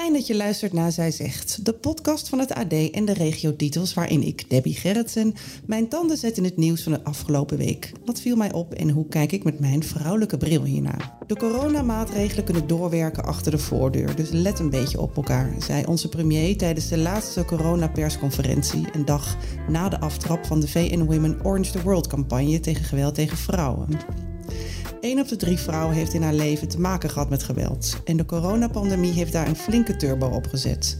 Fijn dat je luistert naar Zij Zegt, de podcast van het AD en de regio Titels, waarin ik, Debbie Gerritsen, mijn tanden zet in het nieuws van de afgelopen week. Wat viel mij op en hoe kijk ik met mijn vrouwelijke bril hiernaar? De coronamaatregelen kunnen doorwerken achter de voordeur, dus let een beetje op elkaar, zei onze premier tijdens de laatste coronapersconferentie, een dag na de aftrap van de VN Women Orange the World campagne tegen geweld tegen vrouwen. Een op de drie vrouwen heeft in haar leven te maken gehad met geweld. En de coronapandemie heeft daar een flinke turbo op gezet.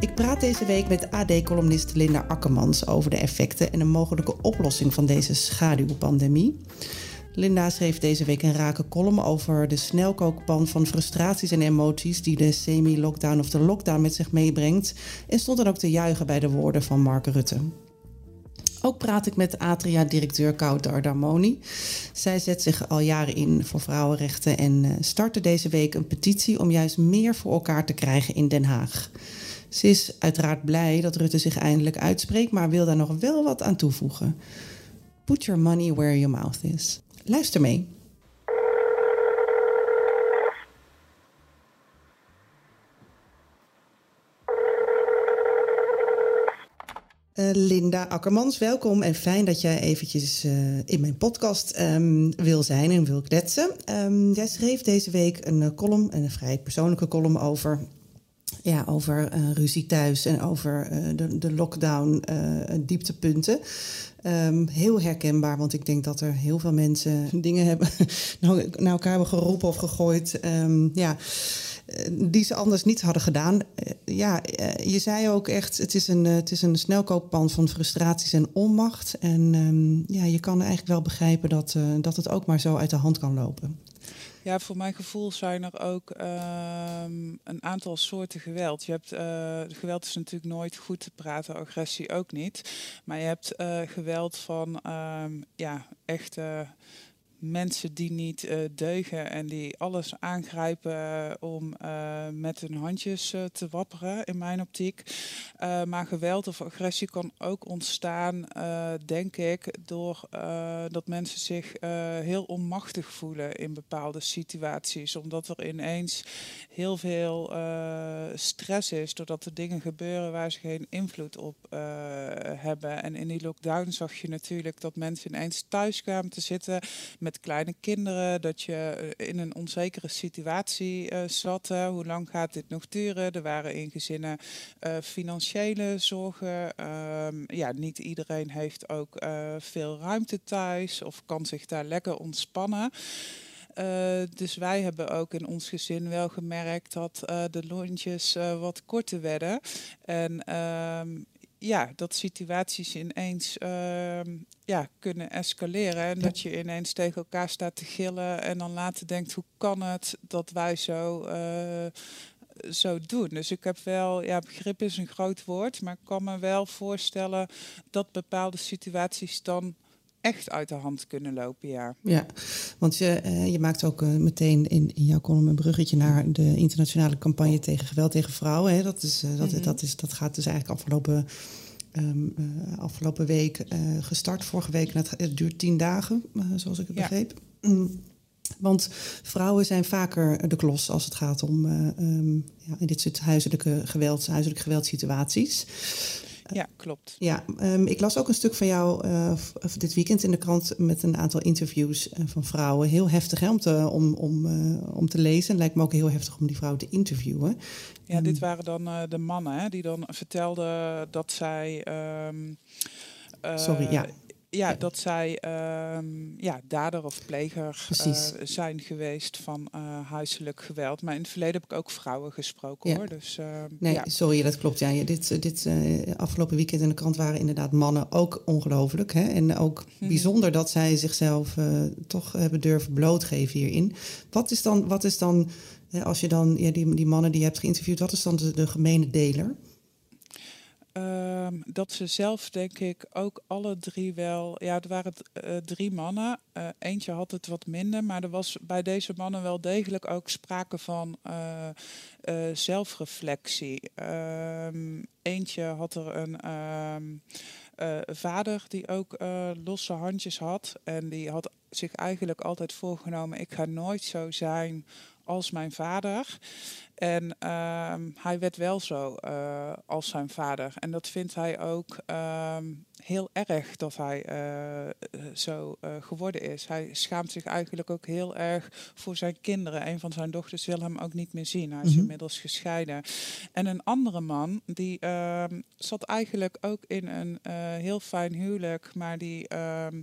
Ik praat deze week met AD-columnist Linda Akkermans over de effecten en een mogelijke oplossing van deze schaduwpandemie. Linda schreef deze week een rake column over de snelkookpan van frustraties en emoties die de semi-lockdown of de lockdown met zich meebrengt. En stond dan ook te juichen bij de woorden van Mark Rutte. Ook praat ik met Atria-directeur Kouter Ardamoni. Zij zet zich al jaren in voor vrouwenrechten en uh, startte deze week een petitie om juist meer voor elkaar te krijgen in Den Haag. Ze is uiteraard blij dat Rutte zich eindelijk uitspreekt, maar wil daar nog wel wat aan toevoegen. Put your money where your mouth is. Luister mee. Uh, Linda Akkermans, welkom en fijn dat jij eventjes uh, in mijn podcast um, wil zijn en wil kletsen. Um, jij schreef deze week een uh, column, een vrij persoonlijke column over, ja, over ruzie thuis en over de, de lockdown dieptepunten. Um, heel herkenbaar, want ik denk dat er heel veel mensen dingen hebben naar elkaar hebben geroepen of gegooid. ja die ze anders niet hadden gedaan. Uh, ja, uh, je zei ook echt, het is een, het is een snelkooppan van frustraties en onmacht. En um, ja, je kan eigenlijk wel begrijpen dat, dat het ook maar zo uit de hand kan lopen. Ja, voor mijn gevoel zijn er ook um, een aantal soorten geweld. Je hebt, geweld is natuurlijk nooit goed te praten, agressie ook niet. Maar je hebt geweld van um, ja, echt mensen die niet uh, deugen en die alles aangrijpen uh, om uh, met hun handjes te wapperen, in mijn optiek. maar geweld of agressie kan ook ontstaan, denk ik, door dat mensen zich heel onmachtig voelen in bepaalde situaties. Omdat er ineens heel veel stress is, doordat er dingen gebeuren waar ze geen invloed op hebben. En in die lockdown zag je natuurlijk dat mensen ineens thuis kwamen te zitten met kleine kinderen, dat je eh, in een onzekere situatie uh, zat. hoe lang gaat dit nog duren? Er waren in gezinnen uh, financiële zorgen. Um, ja, niet iedereen heeft ook veel ruimte thuis of kan zich daar lekker ontspannen. Dus wij hebben ook in ons gezin wel gemerkt dat de lontjes wat korter werden. En ehm, ja, dat situaties ineens uh, ja, kunnen escaleren. En dat je ineens tegen elkaar staat te gillen en dan later denkt, hoe kan het dat wij zo, uh, zo doen? Dus ik heb wel, ja, begrip is een groot woord, maar ik kan me wel voorstellen dat bepaalde situaties dan echt uit de hand kunnen lopen, ja. Ja, want je, uh, je maakt ook uh, meteen in, in jouw column een bruggetje naar de internationale campagne tegen geweld tegen vrouwen. Hè. Dat, is, uh, dat, mm -hmm. dat, is, dat gaat dus eigenlijk afgelopen, um, afgelopen week gestart. Vorige week, het, het duurt tien dagen, zoals ik het ja. begreep. Mm. Want vrouwen zijn vaker de klos als het gaat om um, ja, in dit soort huiselijke geweld, huiselijke geweldsituaties. Ja, klopt. Ja, um, ik las ook een stuk van jou uh, dit weekend in de krant met een aantal interviews uh, van vrouwen. Heel heftig hè, om, te, om, om, uh, om te lezen. Lijkt me ook heel heftig om die vrouwen te interviewen. Ja, um, dit waren dan de mannen hè, die dan vertelden dat zij. Um, Sorry, ja ja, dat zij um, ja, dader of pleger uh, zijn geweest van uh, huiselijk geweld. Maar in het verleden heb ik ook vrouwen gesproken ja. hoor. Dus, uh, nee, ja. sorry, dat klopt. Ja, dit dit eh, afgelopen weekend in de krant waren inderdaad mannen ook ongelooflijk. Hè? En ook mm-hmm. bijzonder dat zij zichzelf toch hebben durven blootgeven hierin. Wat is dan, wat is dan als je dan ja, die, die mannen die je hebt geïnterviewd, wat is dan de, de gemene deler? Um, dat ze zelf, denk ik, ook alle drie wel. Ja, er waren uh, drie mannen. Uh, eentje had het wat minder, maar er was bij deze mannen wel degelijk ook sprake van uh, zelfreflectie. Um, eentje had er een. Um, vader die ook losse handjes had. En die had zich eigenlijk altijd voorgenomen: ik ga nooit zo zijn als mijn vader. En ehm, hij werd wel zo uh, als zijn vader. En dat vindt hij ook um, heel erg dat hij uh, zo uh, geworden is. Hij schaamt zich eigenlijk ook heel erg voor zijn kinderen. Een van zijn dochters wil hem ook niet meer zien. Hij is Mhm. inmiddels gescheiden. En een andere man, die ehm, zat eigenlijk ook in een heel fijn huwelijk, maar die ehm,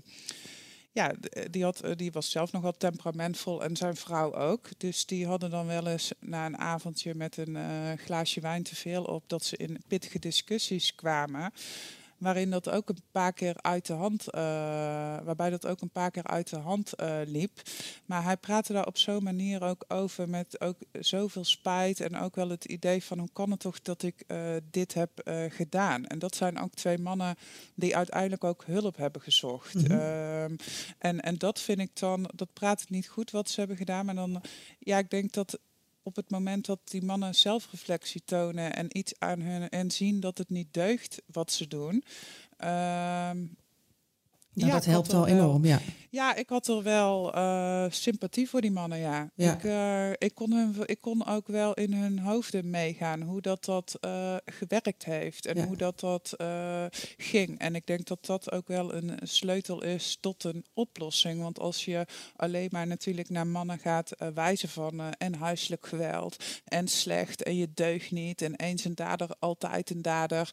ja, d- die, had, eh, die was zelf nog wat temperamentvol en zijn vrouw ook. Dus die hadden dan wel eens na een avondje met een eh, glaasje wijn te veel op, dat ze in pittige discussies kwamen. Waarin dat ook een paar keer uit de hand, eh, waarbij dat ook een paar keer uit de hand eh, liep. Maar hij praatte daar op zo'n manier ook over met ook zoveel spijt en ook wel het idee van hoe kan het toch dat ik eh, dit heb gedaan. En dat zijn ook twee mannen die uiteindelijk ook hulp hebben gezocht. Mhm. Ehm, en, en dat vind ik dan, dat praat het niet goed wat ze hebben gedaan. Maar dan, ja, ik denk dat op het moment dat die mannen zelfreflectie tonen en iets aan hun en zien dat het niet deugt wat ze doen. Nou, ja, dat helpt al enorm, ja. ja, ik had er wel eh, sympathie voor die mannen, ja. Ja. Ik, eh, ik, kon hun, ik kon ook wel in hun hoofden meegaan hoe dat, dat eh, gewerkt heeft en Ja. hoe dat, dat ging. En ik denk dat dat ook wel een sleutel is tot een oplossing. Want als je alleen maar natuurlijk naar mannen gaat wijzen van en huiselijk geweld en slecht en je deugt niet en eens een dader, altijd een dader.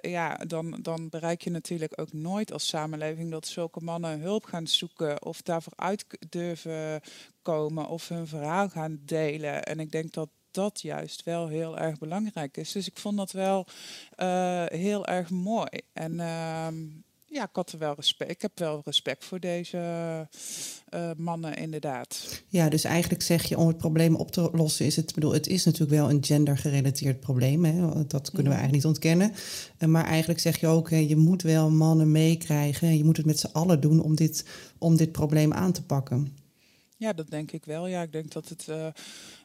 ja, dan, dan bereik je natuurlijk ook nooit als samenleving dat zulke mannen hulp gaan zoeken of daarvoor uit durven komen of hun verhaal gaan delen. En ik denk dat dat juist wel heel erg belangrijk is. Dus ik vond dat wel eh, heel erg mooi. En ehm, ja, ik had er wel respect. Ik heb wel respect voor deze eh, mannen, inderdaad. Ja, dus eigenlijk zeg je om het probleem op te lossen is het, bedoel, het is natuurlijk wel een gendergerelateerd probleem, hè? dat kunnen we eigenlijk niet ontkennen. Eh, Maar eigenlijk zeg je ook, hè, je moet wel mannen meekrijgen en je moet het met z'n allen doen om dit, om dit probleem aan te pakken. Ja, dat denk ik wel. Ja, ik denk dat het eh,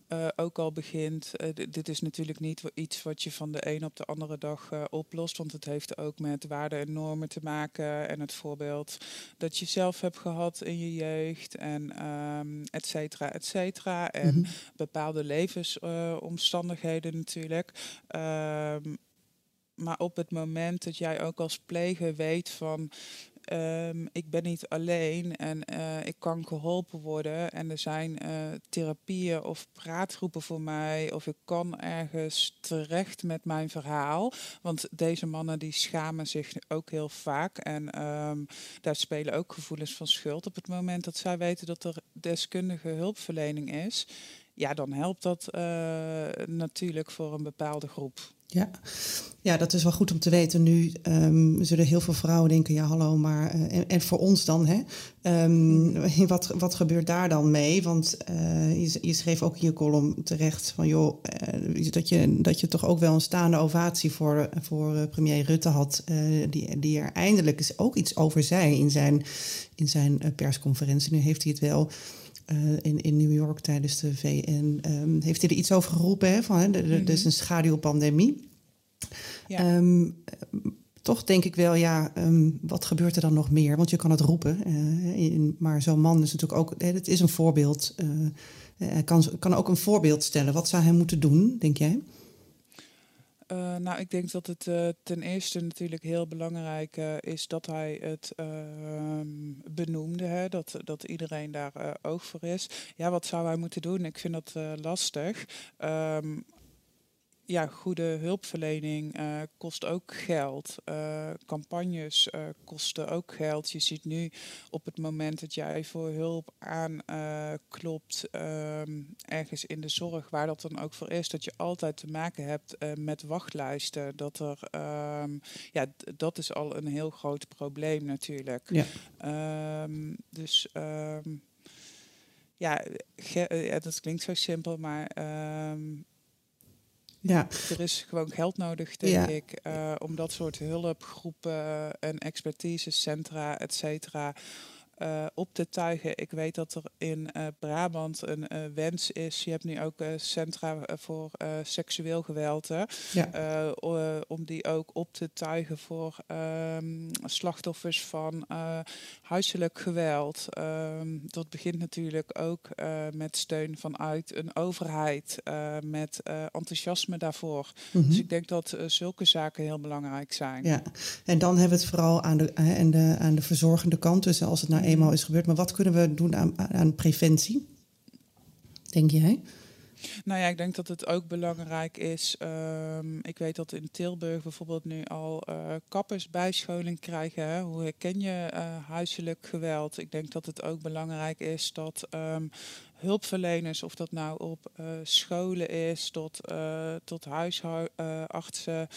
eh, ook al begint. eh, dit is natuurlijk niet iets wat je van de een op de andere dag oplost. Want het heeft ook met waarden en normen te maken. En het voorbeeld dat je zelf hebt gehad in je jeugd. En ehm et cetera, et cetera. En Mhm. bepaalde levensomstandigheden natuurlijk. Ehm, maar op het moment dat jij ook als pleger weet van ehm, ik ben niet alleen en eh, ik kan geholpen worden en er zijn eh, therapieën of praatgroepen voor mij of ik kan ergens terecht met mijn verhaal. Want deze mannen die schamen zich ook heel vaak en ehm, daar spelen ook gevoelens van schuld op het moment dat zij weten dat er deskundige hulpverlening is. Ja, dan helpt dat eh, natuurlijk voor een bepaalde groep. Ja. ja, dat is wel goed om te weten. Nu ehm, zullen heel veel vrouwen denken, ja hallo, maar eh, en, en voor ons dan, hè? Ehm, wat, wat gebeurt daar dan mee? Want eh, je, je schreef ook in je column terecht van, joh, eh, dat, je, dat je toch ook wel een staande ovatie voor, voor premier Rutte had, die, die er eindelijk eens ook iets over zei in zijn, in zijn persconferentie. Nu heeft hij het wel eh, in, in New York tijdens de VN. ehm, heeft hij er iets over geroepen? Hè? Van, hè, er- is Mhm. een schaduwpandemie. Ja. Ehm, toch denk ik wel, ja, ehm, wat gebeurt er dan nog meer? Want je kan het roepen. eh, in- maar zo'n man is natuurlijk ook, hè, het is een voorbeeld. eh, hij kan, kan ook een voorbeeld stellen. Wat zou hij moeten doen, denk jij? Eh, nou, ik denk dat het eh, ten eerste natuurlijk heel belangrijk eh, is dat hij het ehm, benoemde. Hè? Dat, dat iedereen daar oog voor is. Ja, wat zou hij moeten doen? Ik vind dat lastig. Ehm, ja, goede hulpverlening eh, kost ook geld. Eh, campagnes eh, kosten ook geld. Je ziet nu op het moment dat jij voor hulp aanklopt ehm, ergens in de zorg, waar dat dan ook voor is, dat je altijd te maken hebt met wachtlijsten. Dat er, ehm, ja, dat is al een heel groot probleem natuurlijk. Ja. Ehm, dus ja, ja, dat klinkt zo simpel, maar Ja, er is gewoon geld nodig, denk Ja. ik, eh, om dat soort hulpgroepen en expertisecentra, et cetera, uh, op te tuigen. Ik weet dat er in uh, Brabant een uh, wens is. Je hebt nu ook centra voor seksueel geweld. Ja. om die ook op te tuigen voor um, slachtoffers van huiselijk geweld. Um, dat begint natuurlijk ook met steun vanuit een overheid. met enthousiasme daarvoor. Mm -hmm. Dus ik denk dat zulke zaken heel belangrijk zijn. Ja, en dan hebben we het vooral aan de, en de, aan de verzorgende kant. Dus als het nou eenmaal is gebeurd. Maar wat kunnen we doen aan, aan preventie? Denk jij? Nou ja, ik denk dat het ook belangrijk is. Um, ik weet dat in Tilburg bijvoorbeeld nu al uh, kappers bijscholing krijgen. Hè? Hoe herken je uh, huiselijk geweld? Ik denk dat het ook belangrijk is dat um, hulpverleners, of dat nou op uh, scholen is, tot, uh, tot huisartsen,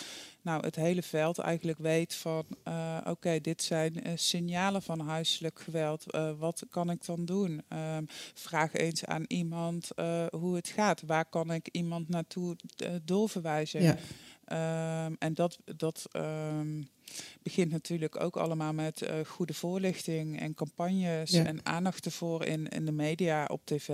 nou het hele veld eigenlijk weet van uh, oké, okay, dit zijn signalen van huiselijk geweld. wat kan ik dan doen? Um, vraag eens aan iemand hoe het gaat. Waar kan ik iemand naartoe doorverwijzen? Ja. Um, en dat, dat um, begint natuurlijk ook allemaal met uh, goede voorlichting en campagnes en aandacht ervoor in, in de media, op tv.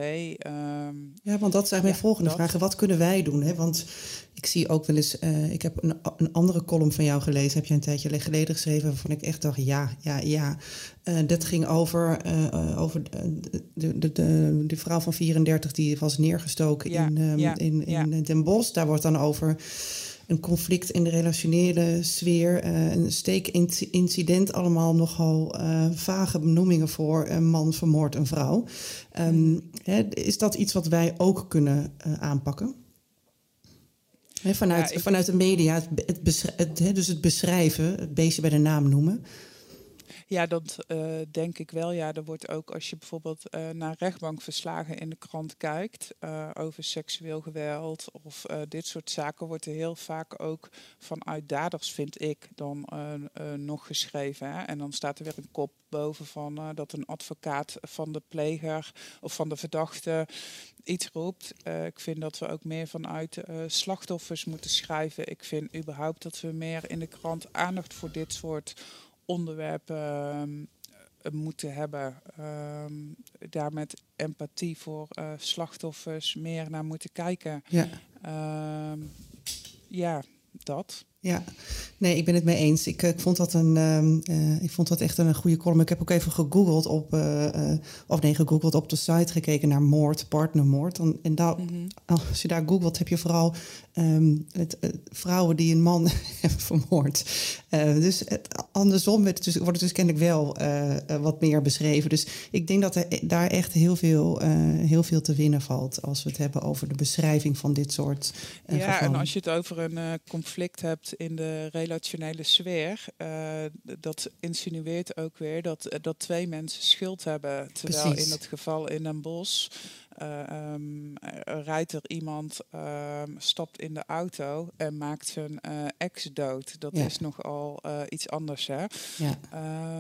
Um, ja, want dat zijn mijn ja, volgende dat. vragen. Wat kunnen wij doen? Hè? Want ik zie ook wel eens, uh, ik heb een, een andere column van jou gelezen, heb je een tijdje geleden geschreven, waarvan ik echt dacht, ja, ja, ja. Uh, dat ging over, over de, de, de, de, vrouw van 34 die was neergestoken ja, in, in, in Den Bosch. Daar wordt dan over een conflict in de relationele sfeer, uh, een steekincident, allemaal nogal uh, vage benoemingen voor een man vermoord een vrouw. Um, hè, is dat iets wat wij ook kunnen uh, aanpakken? Vanuit, ja, ik... vanuit de media, het, het, het, dus het beschrijven, het beestje bij de naam noemen. Ja, dat uh, denk ik wel. Ja, er wordt ook als je bijvoorbeeld uh, naar rechtbankverslagen in de krant kijkt uh, over seksueel geweld of dit soort zaken, wordt er heel vaak ook vanuit daders, vind ik, dan nog geschreven. Hè? En dan staat er weer een kop boven van dat een advocaat van de pleger of van de verdachte iets roept. ik vind dat we ook meer vanuit slachtoffers moeten schrijven. Ik vind überhaupt dat we meer in de krant aandacht voor dit soort onderwerpen uh, moeten hebben. Uh, daar met empathie voor uh, slachtoffers meer naar moeten kijken. Ja, ehm, ja dat. Ja, nee, ik ben het mee eens. Ik, ik vond dat een, uh, ik vond dat echt een goede column. Ik heb ook even gegoogeld op, uh, of nee, gegoogeld op de site gekeken naar moord, partnermoord. En, en daar, mm -hmm. als je daar googelt, heb je vooral um, het, vrouwen die een man hebben vermoord. dus het, andersom werd het dus, wordt het dus kennelijk wel wat meer beschreven. Dus ik denk dat er daar echt heel veel, heel veel te winnen valt als we het hebben over de beschrijving van dit soort. ja, gevallen. en als je het over een conflict hebt in de relationele sfeer, uh, dat insinueert ook weer dat, dat twee mensen schuld hebben. Terwijl Precies. in het geval in een bos uh, um, rijdt er iemand, uh, stapt in de auto en maakt zijn uh, ex dood. Dat ja. is nogal iets anders, hè? Ja.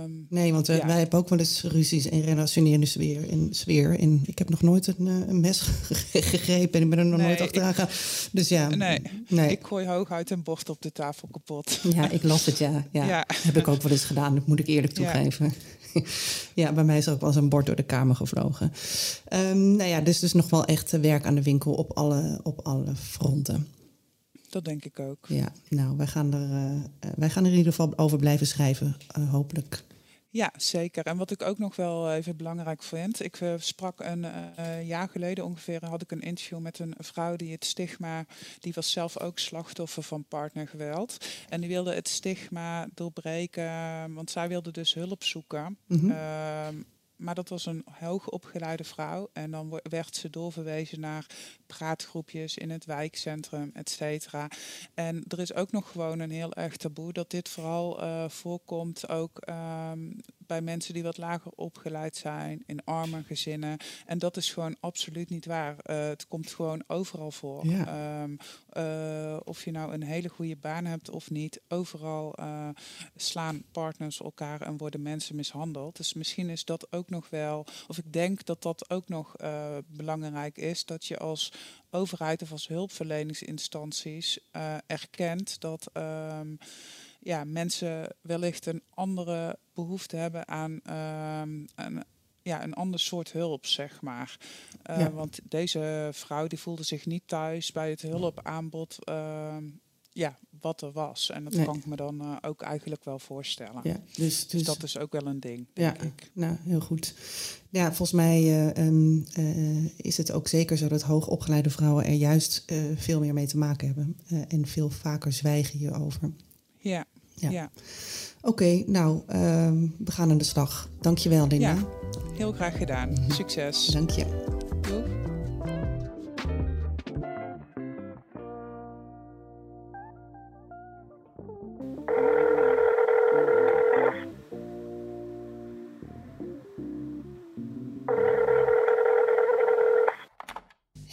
Um, nee, want ja. wij hebben ook wel eens ruzies in relationele sfeer. In sfeer. In, ik heb nog nooit een, een mes gegrepen en ik ben er nog nee, nooit achteraan gegaan. Dus ja. Nee. nee, ik gooi hooguit een bord op de tafel kapot. Ja, ik las het, ja. ja. ja. Heb ik ook wel eens gedaan, dat moet ik eerlijk toegeven. ja, bij mij is er ook wel eens een bord door de kamer gevlogen. Um, nou ja, dus, dus nog wel echt werk aan de winkel op alle, op alle fronten. Dat denk ik ook. Ja, nou, wij gaan er, uh, wij gaan er in ieder geval over blijven schrijven, uh, hopelijk. Ja, zeker. En wat ik ook nog wel even belangrijk vind. Ik uh, sprak een uh, jaar geleden ongeveer, had ik een interview met een vrouw die het stigma, die was zelf ook slachtoffer van partnergeweld. En die wilde het stigma doorbreken, want zij wilde dus hulp zoeken. Mm -hmm. uh, maar dat was een hoogopgeleide vrouw. En dan werd ze doorverwezen naar praatgroepjes in het wijkcentrum, et cetera. En er is ook nog gewoon een heel erg taboe dat dit vooral uh, voorkomt ook um, bij mensen die wat lager opgeleid zijn, in arme gezinnen. En dat is gewoon absoluut niet waar. Uh, het komt gewoon overal voor. Ja. Um, uh, of je nou een hele goede baan hebt of niet, overal uh, slaan partners elkaar en worden mensen mishandeld. Dus misschien is dat ook nog wel, of ik denk dat dat ook nog belangrijk is, dat je als overheid of als hulpverleningsinstanties erkent dat. Um, ja, mensen wellicht een andere behoefte hebben aan ehm, een, ja, een ander soort hulp, zeg maar. Uh, ja. Want deze vrouw die voelde zich niet thuis bij het hulpaanbod. Uh, ja, wat er was. En dat nee. kan ik me dan uh, ook eigenlijk wel voorstellen. Ja, dus, dus, dus, dat is ook wel een ding, denk ja, ik. Nou, heel goed. Ja, volgens mij um, uh, is het ook zeker zo dat hoogopgeleide vrouwen er juist veel meer mee te maken hebben. en veel vaker zwijgen hierover. Ja, ja. ja. Oké, okay, nou, ehm, we gaan aan de slag. Dankjewel, Linda. Ja, heel graag gedaan. Succes. Dank je.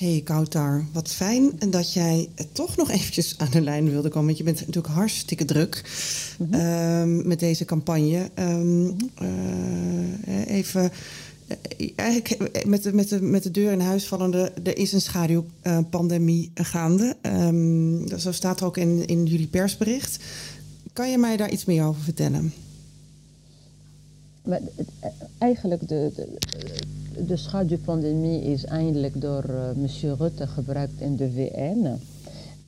Hey, Kautar, wat fijn dat jij toch nog eventjes aan de lijn wilde komen. Want je bent natuurlijk hartstikke druk mm -hmm. um, met deze campagne. Um, uh, even, eigenlijk met de, met, de, met de deur in huis vallende, er is een schaduwpandemie gaande. Um, zo staat er ook in, in jullie persbericht. Kan je mij daar iets meer over vertellen? Maar, eigenlijk de, de de schaduwpandemie is eindelijk door uh, monsieur Rutte gebruikt in de VN.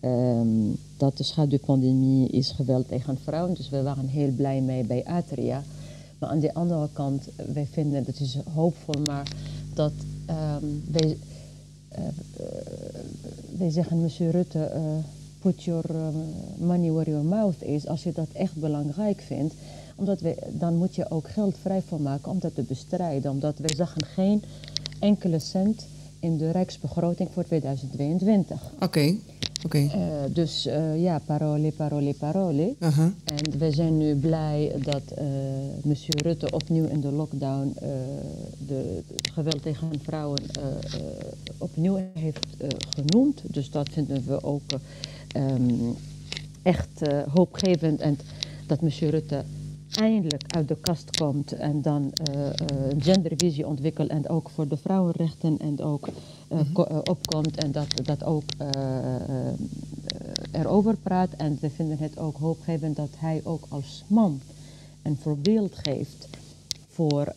Um, dat de schaduwpandemie is geweld tegen vrouwen, dus we waren heel blij mee bij Atria. Maar aan de andere kant, wij vinden het is hoopvol, maar dat um, wij, uh, wij zeggen, monsieur Rutte, put your money where your mouth is. Als je dat echt belangrijk vindt, omdat we, dan moet je ook geld vrij voor maken om dat te bestrijden. Omdat we zagen geen enkele cent in de rijksbegroting voor 2022. Oké. Okay. Okay. Uh, dus uh, ja, parole, parole, parole. Uh -huh. En we zijn nu blij dat uh, monsieur Rutte opnieuw in de lockdown de, de, geweld tegen vrouwen opnieuw heeft genoemd. Dus dat vinden we ook um, echt hoopgevend. En dat monsieur Rutte eindelijk uit de kast komt en dan uh, uh, een gendervisie ontwikkelt en ook voor de vrouwenrechten en ook mm -hmm. opkomt en dat, dat ook erover praat. En we vinden het ook hoopgevend dat hij ook als man een voorbeeld geeft voor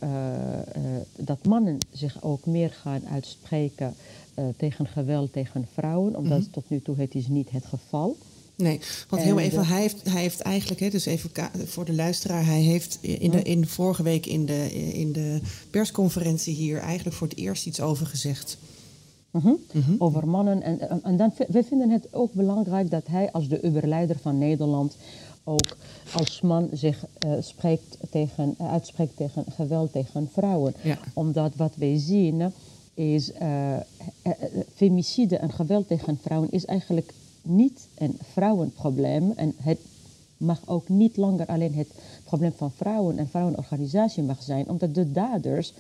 dat mannen zich ook meer gaan uitspreken tegen geweld tegen vrouwen, omdat mm -hmm. tot nu toe het is niet het geval is. Nee, want heel even, hij heeft, hij heeft eigenlijk, hè, dus even voor de luisteraar, hij heeft in de, in vorige week in de, in de persconferentie hier eigenlijk voor het eerst iets over gezegd. Uh -huh. Over mannen. En, en dan, we vinden het ook belangrijk dat hij als de uberleider van Nederland ook als man zich uh, spreekt tegen, uh, uitspreekt tegen geweld tegen vrouwen. Ja. Omdat wat wij zien is uh, femicide en geweld tegen vrouwen is eigenlijk niet een vrouwenprobleem. En het mag ook niet langer alleen het probleem van vrouwen en vrouwenorganisatie mag zijn. Omdat de daders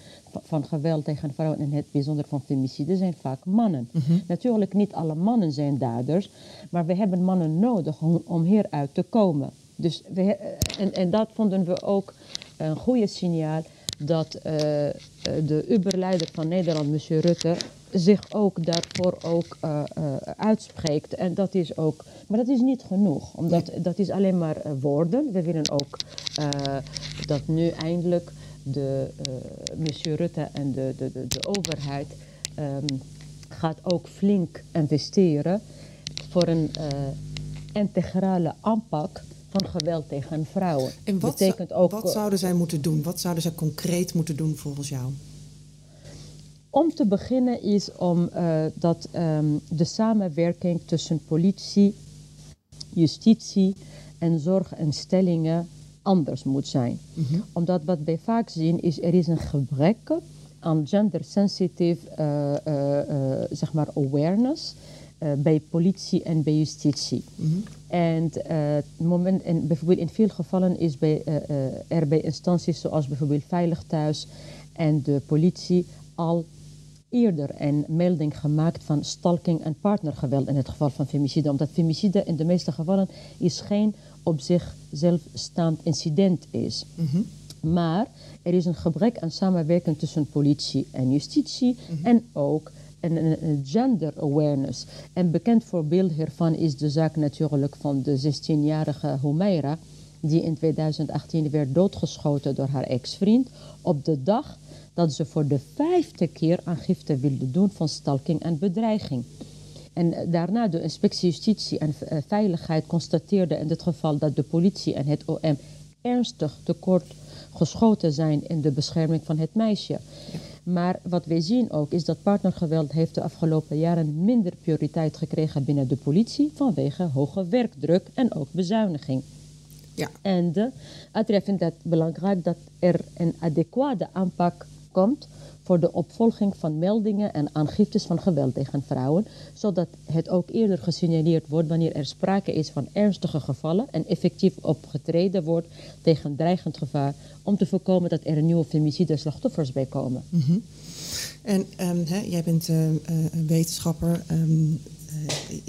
van geweld tegen vrouwen en het bijzonder van femicide zijn vaak mannen. Mm -hmm. Natuurlijk niet alle mannen zijn daders. Maar we hebben mannen nodig om, om hieruit te komen. Dus we, en, en dat vonden we ook een goede signaal dat uh, de uberleider van Nederland, monsieur Rutte, zich ook daarvoor ook uh, uh, uitspreekt. En dat is ook, maar dat is niet genoeg, omdat nee. dat is alleen maar woorden. We willen ook dat nu eindelijk de monsieur Rutte en de, de, de, de overheid um, gaat ook flink investeren voor een integrale aanpak van geweld tegen vrouwen. En wat, Betekent ook, wat zouden zij moeten doen? Wat zouden zij concreet moeten doen volgens jou? Om te beginnen is om uh, dat um, de samenwerking tussen politie, justitie en zorginstellingen anders moet zijn. Mm -hmm. Omdat wat wij vaak zien is er is een gebrek aan gender-sensitive uh, uh, zeg maar awareness bij politie en bij justitie. Mm -hmm. En uh, moment, en bijvoorbeeld in veel gevallen is bij, uh, uh, er bij instanties zoals bijvoorbeeld Veilig Thuis en de politie al eerder een melding gemaakt van stalking en partnergeweld in het geval van femicide. Omdat femicide in de meeste gevallen is geen op zichzelf staand incident is. Mm -hmm. Maar er is een gebrek aan samenwerking tussen politie en justitie mm -hmm. en ook een, gender awareness. Een bekend voorbeeld hiervan is de zaak natuurlijk van de 16-jarige Humaira, die in 2018 werd doodgeschoten door haar ex-vriend, op de dag dat ze voor de vijfde keer aangifte wilde doen van stalking en bedreiging. En eh, daarna de inspectie justitie en eh, veiligheid constateerde in dit geval dat de politie en het OM ernstig tekort geschoten zijn in de bescherming van het meisje. Maar wat wij zien ook is dat partnergeweld heeft de afgelopen jaren minder prioriteit gekregen binnen de politie vanwege hoge werkdruk en ook bezuiniging. Ja. En de Adria vindt het belangrijk dat er een adequate aanpak komt voor de opvolging van meldingen en aangiftes van geweld tegen vrouwen, zodat het ook eerder gesignaleerd wordt wanneer er sprake is van ernstige gevallen en effectief opgetreden wordt tegen dreigend gevaar om te voorkomen dat er nieuwe femicide slachtoffers bij komen. Mhm. En um, hè, jij bent uh, een wetenschapper. Um, uh,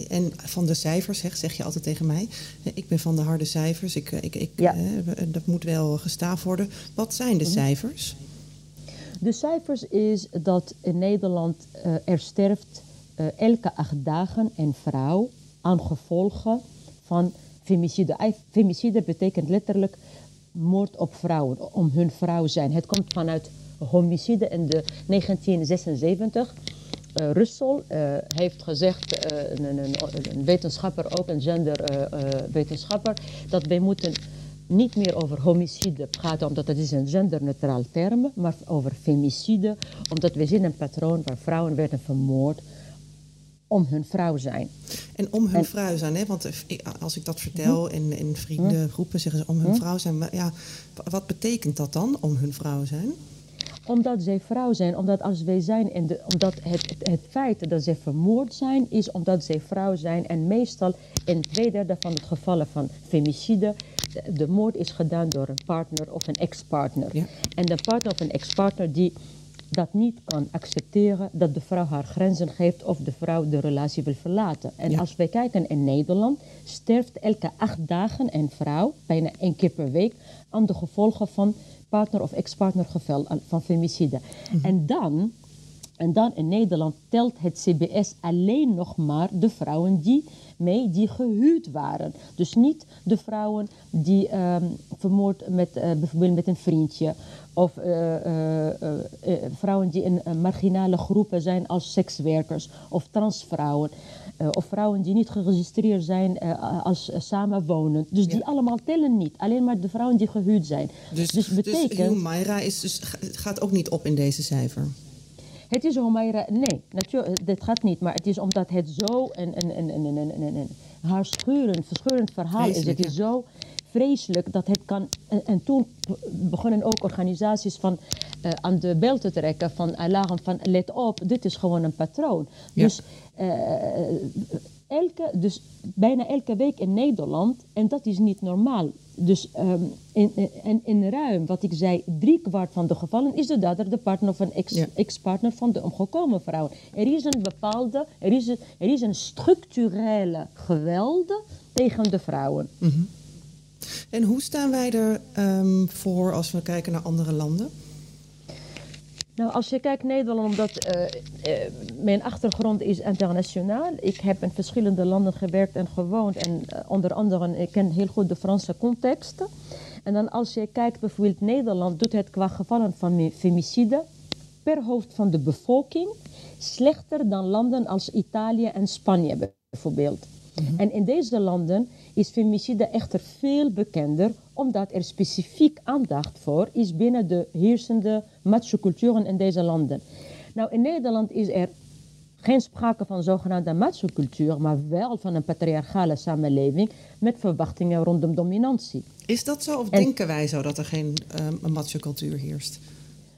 en van de cijfers, zeg, zeg je altijd tegen mij. Ik ben van de harde cijfers. Ik, ik, ik, Ja. dat moet wel gestaafd worden. Wat zijn de Mhm. cijfers? De cijfers is dat in Nederland eh, er sterft eh, elke acht dagen een vrouw aan gevolgen van femicide. Femicide betekent letterlijk moord op vrouwen, om hun vrouw zijn. Het komt vanuit homicide in de 1976. Eh Russell eh, heeft gezegd, eh, een, een, een- wetenschapper, ook een genderwetenschapper, dat wij moeten niet meer over homicide praten, omdat dat is een genderneutraal term, maar over femicide, omdat we zien een patroon waar vrouwen werden vermoord om hun vrouw zijn. En om hun En- vrouw zijn, hè? want als ik dat vertel en in vriendengroepen zeggen ze om hun vrouw zijn. Maar ja, wat betekent dat dan, om hun vrouw zijn? Omdat zij vrouw zijn, omdat als wij zijn en de, omdat het, het, het feit dat zij vermoord zijn, is omdat zij vrouw zijn. En meestal in twee derde van de gevallen van femicide, de, de moord is gedaan door een partner of een ex-partner. Ja. En de partner of een ex-partner die dat niet kan accepteren, dat de vrouw haar grenzen geeft of de vrouw de relatie wil verlaten. En Ja. als wij kijken in Nederland, sterft elke acht dagen een vrouw, bijna één keer per week, aan de gevolgen van partner of ex-partner geval van femicide. En dan, en dan in Nederland telt het CBS alleen nog maar de vrouwen die mee die gehuwd waren. Dus niet de vrouwen die ehm, vermoord met eh, bijvoorbeeld met een vriendje of eh, eh, vrouwen die in marginale groepen zijn als sekswerkers of transvrouwen. Eh, of vrouwen die niet geregistreerd zijn eh, als eh, samenwonend. Dus die allemaal tellen niet. Alleen maar de vrouwen die gehuwd zijn. Dus, Dus betekent- Humaira is dus, ga- gaat ook niet op in deze cijfer. Het is Homaira, nee, natuurlijk, dit gaat niet. Maar het is omdat het zo een, een, een, een, een, een, een, een verscheurend verhaal is. Het is ja. zo vreselijk dat het kan... En, en toen begonnen ook organisaties van, eh, aan de bel te trekken van alarm van let op, dit is gewoon een patroon. Ja. Dus, eh, elke, dus bijna elke week in Nederland en dat is niet normaal. Dus ehm, in, in, in ruim, wat ik zei, drie kwart van de gevallen is de dader de partner of een Ja. ex-partner van de omgekomen vrouw. Er is een bepaalde, er is een, er is een structurele geweld tegen de vrouwen. En hoe staan wij er ehm, voor als we kijken naar andere landen? Nou, als je kijkt Nederland, omdat eh, eh, mijn achtergrond is internationaal. Ik heb in verschillende landen gewerkt en gewoond. En eh, onder andere, ik ken heel goed de Franse context. En dan als je kijkt bijvoorbeeld Nederland, doet het qua gevallen van mi- femicide per hoofd van de bevolking slechter dan landen als Italië en Spanje bijvoorbeeld. En in deze landen is femicide echter veel bekender, omdat er specifiek aandacht voor is binnen de heersende macho-culturen in deze landen. Nou, in Nederland is er geen sprake van zogenaamde macho-cultuur, maar wel van een patriarchale samenleving met verwachtingen rondom dominantie. Is dat zo of En- denken wij zo dat er geen um, macho-cultuur heerst?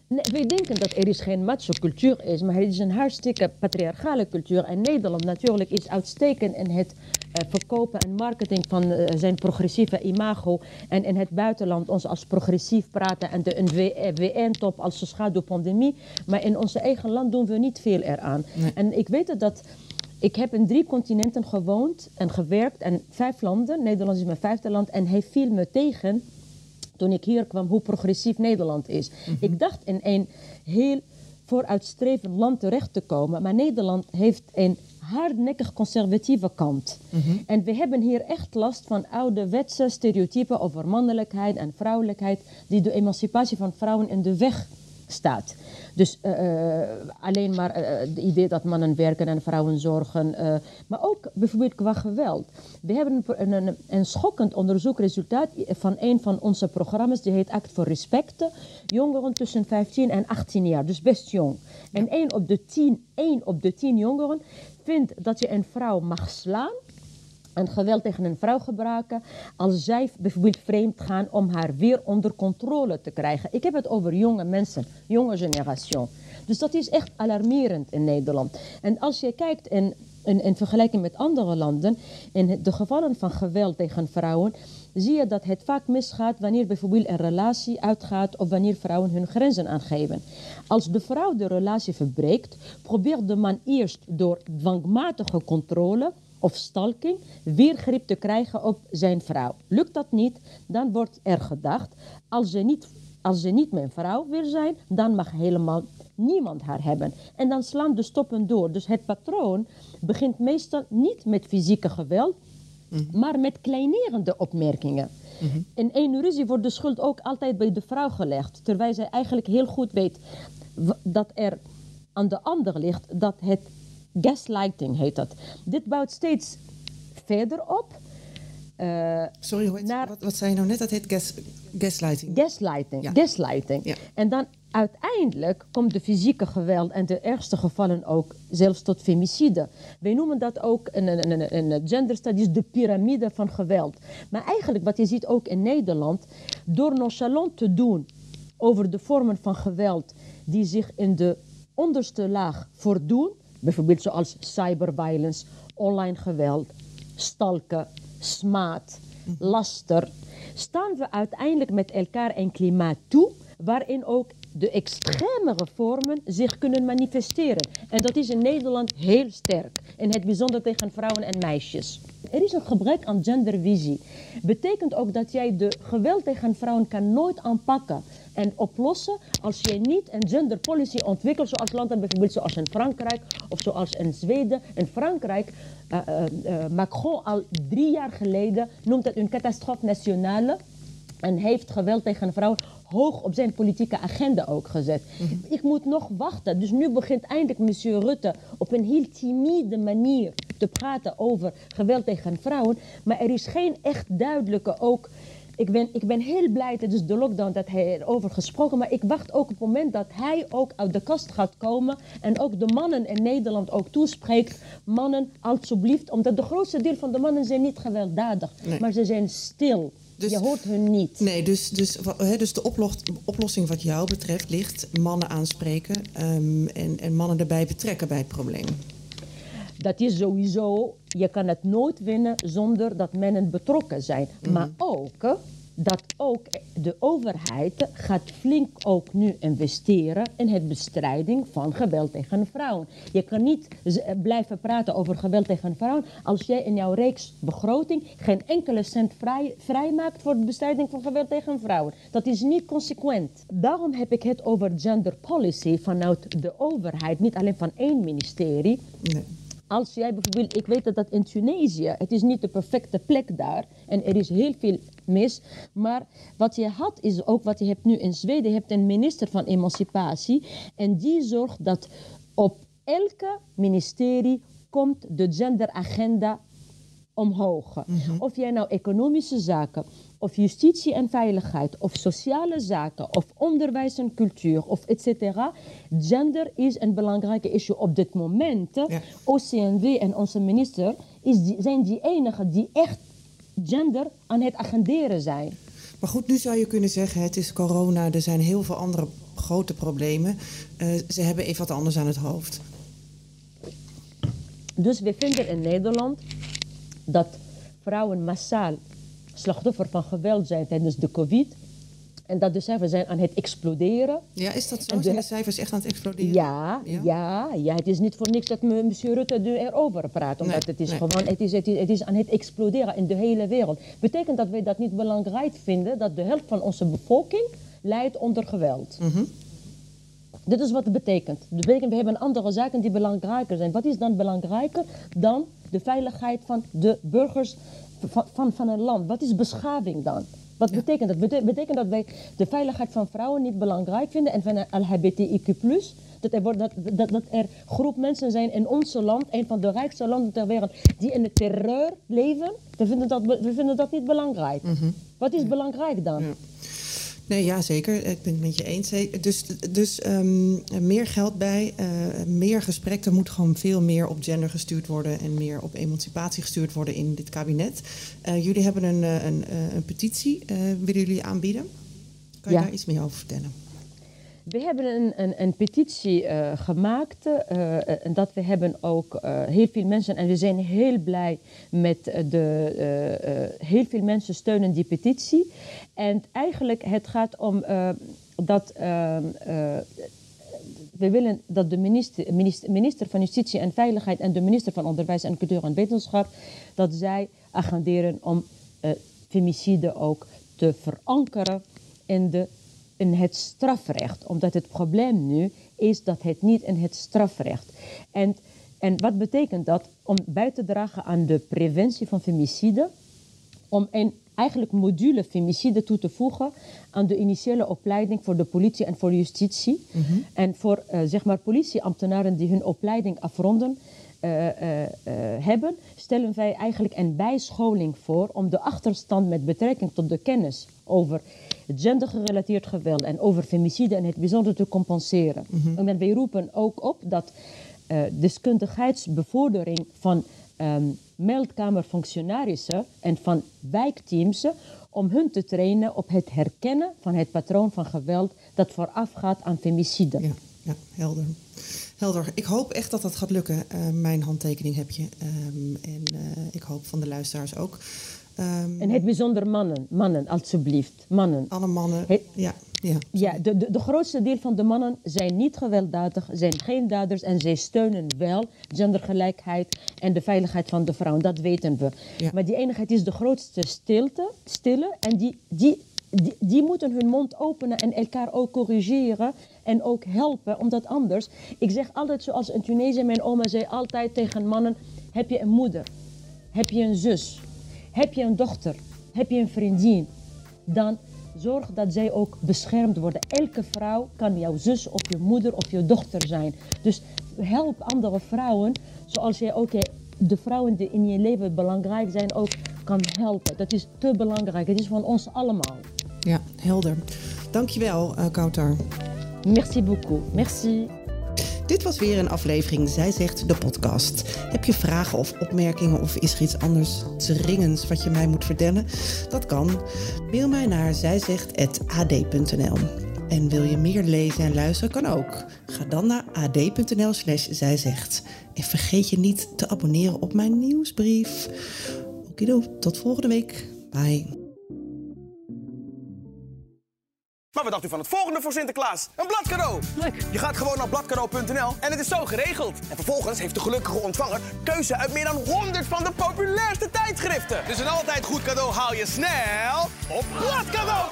Nee, wij denken dat er is geen macho-cultuur is, maar het is een hartstikke patriarchale cultuur. En Nederland natuurlijk is uitstekend in het eh, verkopen en marketing van eh, zijn progressieve imago. En in het buitenland ons als progressief praten en de WN-top als een schaduwpandemie. Maar in onze eigen land doen we niet veel eraan. Nee. En ik weet dat... Ik heb in drie continenten gewoond en gewerkt en vijf landen. Nederland is mijn vijfde land. En hij viel me tegen toen ik hier kwam hoe progressief Nederland is. Ik dacht in een heel vooruitstrevend land terecht te komen, maar Nederland heeft een hardnekkig conservatieve kant. En we hebben hier echt last van ouderwetse stereotypen over mannelijkheid en vrouwelijkheid, die de emancipatie van vrouwen in de weg staat. Dus uh, alleen maar uh, het idee dat mannen werken en vrouwen zorgen. Uh, maar ook bijvoorbeeld qua geweld. We hebben een, een, een, schokkend onderzoekresultaat van een van onze programma's. Die heet Act voor Respect. Jongeren tussen 15 en 18 jaar, dus best jong. En 1 op de 10, 1 op de 10 jongeren vindt dat je een vrouw mag slaan en geweld tegen een vrouw gebruiken als zij bijvoorbeeld vreemd gaan om haar weer onder controle te krijgen. Ik heb het over jonge mensen, jonge generatie. Dus dat is echt alarmerend in Nederland. En als je kijkt in, in, in vergelijking met andere landen, in de gevallen van geweld tegen vrouwen, zie je dat het vaak misgaat wanneer bijvoorbeeld een relatie uitgaat of wanneer vrouwen hun grenzen aangeven. Als de vrouw de relatie verbreekt, probeert de man eerst door dwangmatige controle of stalking weer grip te krijgen op zijn vrouw. Lukt dat niet, dan wordt er gedacht, als ze niet, als ze niet mijn vrouw wil zijn, dan mag helemaal niemand haar hebben. En dan slaan de stoppen door. Dus het patroon begint meestal niet met fysieke geweld, mhm. maar met kleinerende opmerkingen. Mhm. In één ruzie wordt de schuld ook altijd bij de vrouw gelegd, terwijl zij eigenlijk heel goed weet dat er aan de ander ligt dat het Gaslighting heet dat. Dit bouwt steeds verder op. Uh, Sorry, hoe naar, wat, wat, zei je nou net? Dat heet gas, gaslighting. Gaslighting, ja. gaslighting. Ja. En dan uiteindelijk komt de fysieke geweld en de ergste gevallen ook zelfs tot femicide. Wij noemen dat ook in, in, in gender studies de piramide van geweld. Maar eigenlijk wat je ziet ook in Nederland, door nonchalant te doen over de vormen van geweld die zich in de onderste laag voordoen, Bijvoorbeeld zoals cyberviolence, online geweld, stalken, smaad, laster. Staan we uiteindelijk met elkaar een klimaat toe waarin ook de extremere vormen zich kunnen manifesteren. En dat is in Nederland heel sterk. In het bijzonder tegen vrouwen en meisjes. Er is een gebrek aan gendervisie. Betekent ook dat jij de geweld tegen vrouwen kan nooit aanpakken en oplossen als je niet een gender policy ontwikkelt zoals landen bijvoorbeeld zoals in Frankrijk of zoals in Zweden. In Frankrijk, uh, uh, Macron al drie jaar geleden noemt het een catastrofe nationale en heeft geweld tegen vrouwen hoog op zijn politieke agenda ook gezet. Mhm. Ik moet nog wachten. Dus nu begint eindelijk monsieur Rutte op een heel timide manier te praten over geweld tegen vrouwen. Maar er is geen echt duidelijke ook ik ben, ik ben heel blij tijdens de lockdown dat hij erover gesproken. Maar ik wacht ook op het moment dat hij ook uit de kast gaat komen. En ook de mannen in Nederland ook toespreekt. Mannen, alsjeblieft. Omdat de grootste deel van de mannen zijn niet gewelddadig. Maar ze zijn stil. Dus, je hoort hun niet. Nee, dus, dus, dus de oplossing wat jou betreft ligt mannen aanspreken um, en, en mannen erbij betrekken bij het probleem. Dat is sowieso, je kan het nooit winnen zonder dat mannen betrokken zijn. Mhm. Maar ook dat ook de overheid gaat flink ook nu investeren in het bestrijding van geweld tegen vrouwen. Je kan niet blijven praten over geweld tegen vrouwen als jij in jouw reeksbegroting geen enkele cent vrij, vrij maakt voor de bestrijding van geweld tegen vrouwen. Dat is niet consequent. Daarom heb ik het over gender policy vanuit de overheid, niet alleen van één ministerie. Nee als jij bijvoorbeeld, ik weet dat dat in Tunesië, het is niet de perfecte plek daar en er is heel veel mis, maar wat je had is ook wat je hebt nu in Zweden, je hebt een minister van emancipatie en die zorgt dat op elke ministerie komt de genderagenda omhoog. Mhm. Of jij nou economische zaken, of justitie en veiligheid, of sociale zaken, of onderwijs en cultuur, of et cetera. Gender is een belangrijke issue op dit moment. Ja. OCNW en onze minister is die, zijn die enigen die echt gender aan het agenderen zijn. Maar goed, nu zou je kunnen zeggen, het is corona, er zijn heel veel andere grote problemen. Uh, ze hebben even wat anders aan het hoofd. Dus we vinden in Nederland dat vrouwen massaal slachtoffer van geweld zijn tijdens de COVID. En dat de cijfers zijn aan het exploderen. Ja, is dat zo? Zijn de cijfers echt aan het exploderen? Ja, ja, ja, Het is niet voor niks dat monsieur Rutte erover praat. Omdat het is gewoon, het is, het, is, het is aan het exploderen in de hele wereld. Betekent dat wij dat niet belangrijk vinden, dat de helft van onze bevolking lijdt onder geweld. Mm Dit is wat het betekent. Het betekent, we hebben andere zaken die belangrijker zijn. Wat is dan belangrijker dan de veiligheid van de burgers van, van, van een land? Wat is beschaving dan? Wat betekent dat? Bete betekent dat wij de veiligheid van vrouwen niet belangrijk vinden en van LHBTIQ+. Dat er, wordt, dat, dat, dat er groep mensen zijn in ons land, een van de rijkste landen ter wereld, die in de terreur leven. We vinden dat, we vinden dat niet belangrijk. Wat is belangrijk dan? Ja. Nee, ja, zeker. Ik ben het met je eens. Dus, dus um, meer geld bij, uh, meer gesprek. Er moet gewoon veel meer op gender gestuurd worden en meer op emancipatie gestuurd worden in dit kabinet. Uh, jullie hebben een, een, een petitie. Uh, willen jullie aanbieden? Kan je Ja. daar iets meer over vertellen? We hebben een, een, een petitie uh, gemaakt uh, en dat we hebben ook heel veel mensen en we zijn heel blij met de heel veel mensen steunen die petitie. En eigenlijk het gaat om dat we willen dat de minister, minister, minister van Justitie en Veiligheid en de minister van Onderwijs en Cultuur en Wetenschap dat zij agenderen om femicide ook te verankeren in de in het strafrecht. Omdat het probleem nu is dat het niet in het strafrecht. En, en wat betekent dat? Om bij te dragen aan de preventie van femicide, om een eigenlijk module femicide toe te voegen aan de initiële opleiding voor de politie en voor justitie. Mm -hmm. En voor uh, zeg maar politieambtenaren die hun opleiding afronden. Uh, uh, hebben, stellen wij eigenlijk een bijscholing voor om de achterstand met betrekking tot de kennis over gendergerelateerd geweld en over femicide en het bijzonder te compenseren. Mm -hmm. En wij roepen ook op dat uh, deskundigheidsbevordering van um, meldkamerfunctionarissen en van wijkteams om hun te trainen op het herkennen van het patroon van geweld dat voorafgaat aan femicide. Ja, ja helder. Helder. Ik hoop echt dat dat gaat lukken. Uh, mijn handtekening heb je. Um, en uh, ik hoop van de luisteraars ook. Um, en het bijzonder mannen. Mannen, alsjeblieft. Mannen. Alle mannen. Ja. Ja, ja de, de, de, grootste deel van de mannen zijn niet gewelddadig, zijn geen daders en zij steunen wel gendergelijkheid en de veiligheid van de vrouw. Dat weten we. Ja. Maar die eenigheid is de grootste stilte, stille en die, die, die, die, moeten hun mond openen en elkaar ook corrigeren en ook helpen, omdat anders, ik zeg altijd zoals in Tunesië, mijn oma zei altijd tegen mannen, heb je een moeder, heb je een zus, heb je een dochter, heb je een vriendin, dan zorg dat zij ook beschermd worden. Elke vrouw kan jouw zus of je moeder of je dochter zijn. Dus help andere vrouwen, zoals jij ook de vrouwen die in je leven belangrijk zijn ook kan helpen. Dat is te belangrijk. Het is van ons allemaal. Ja, helder. Dankjewel, uh, Kautar. Merci beaucoup. Merci. Dit was weer een aflevering Zij Zegt de podcast. Heb je vragen of opmerkingen of is er iets anders dringends wat je mij moet vertellen? Dat kan. Mail mij naar zijzegt.ad.nl. En wil je meer lezen en luisteren? Kan ook. Ga dan naar ad.nl slash zijzegt. En vergeet je niet te abonneren op mijn nieuwsbrief. Okido, tot volgende week. Bye. Maar wat dacht u van het volgende voor Sinterklaas? Een bladcadeau! Leuk. Je gaat gewoon naar bladcadeau.nl en het is zo geregeld. En vervolgens heeft de gelukkige ontvanger keuze uit meer dan 100 van de populairste tijdschriften. Dus een altijd goed cadeau haal je snel op bladcadeau!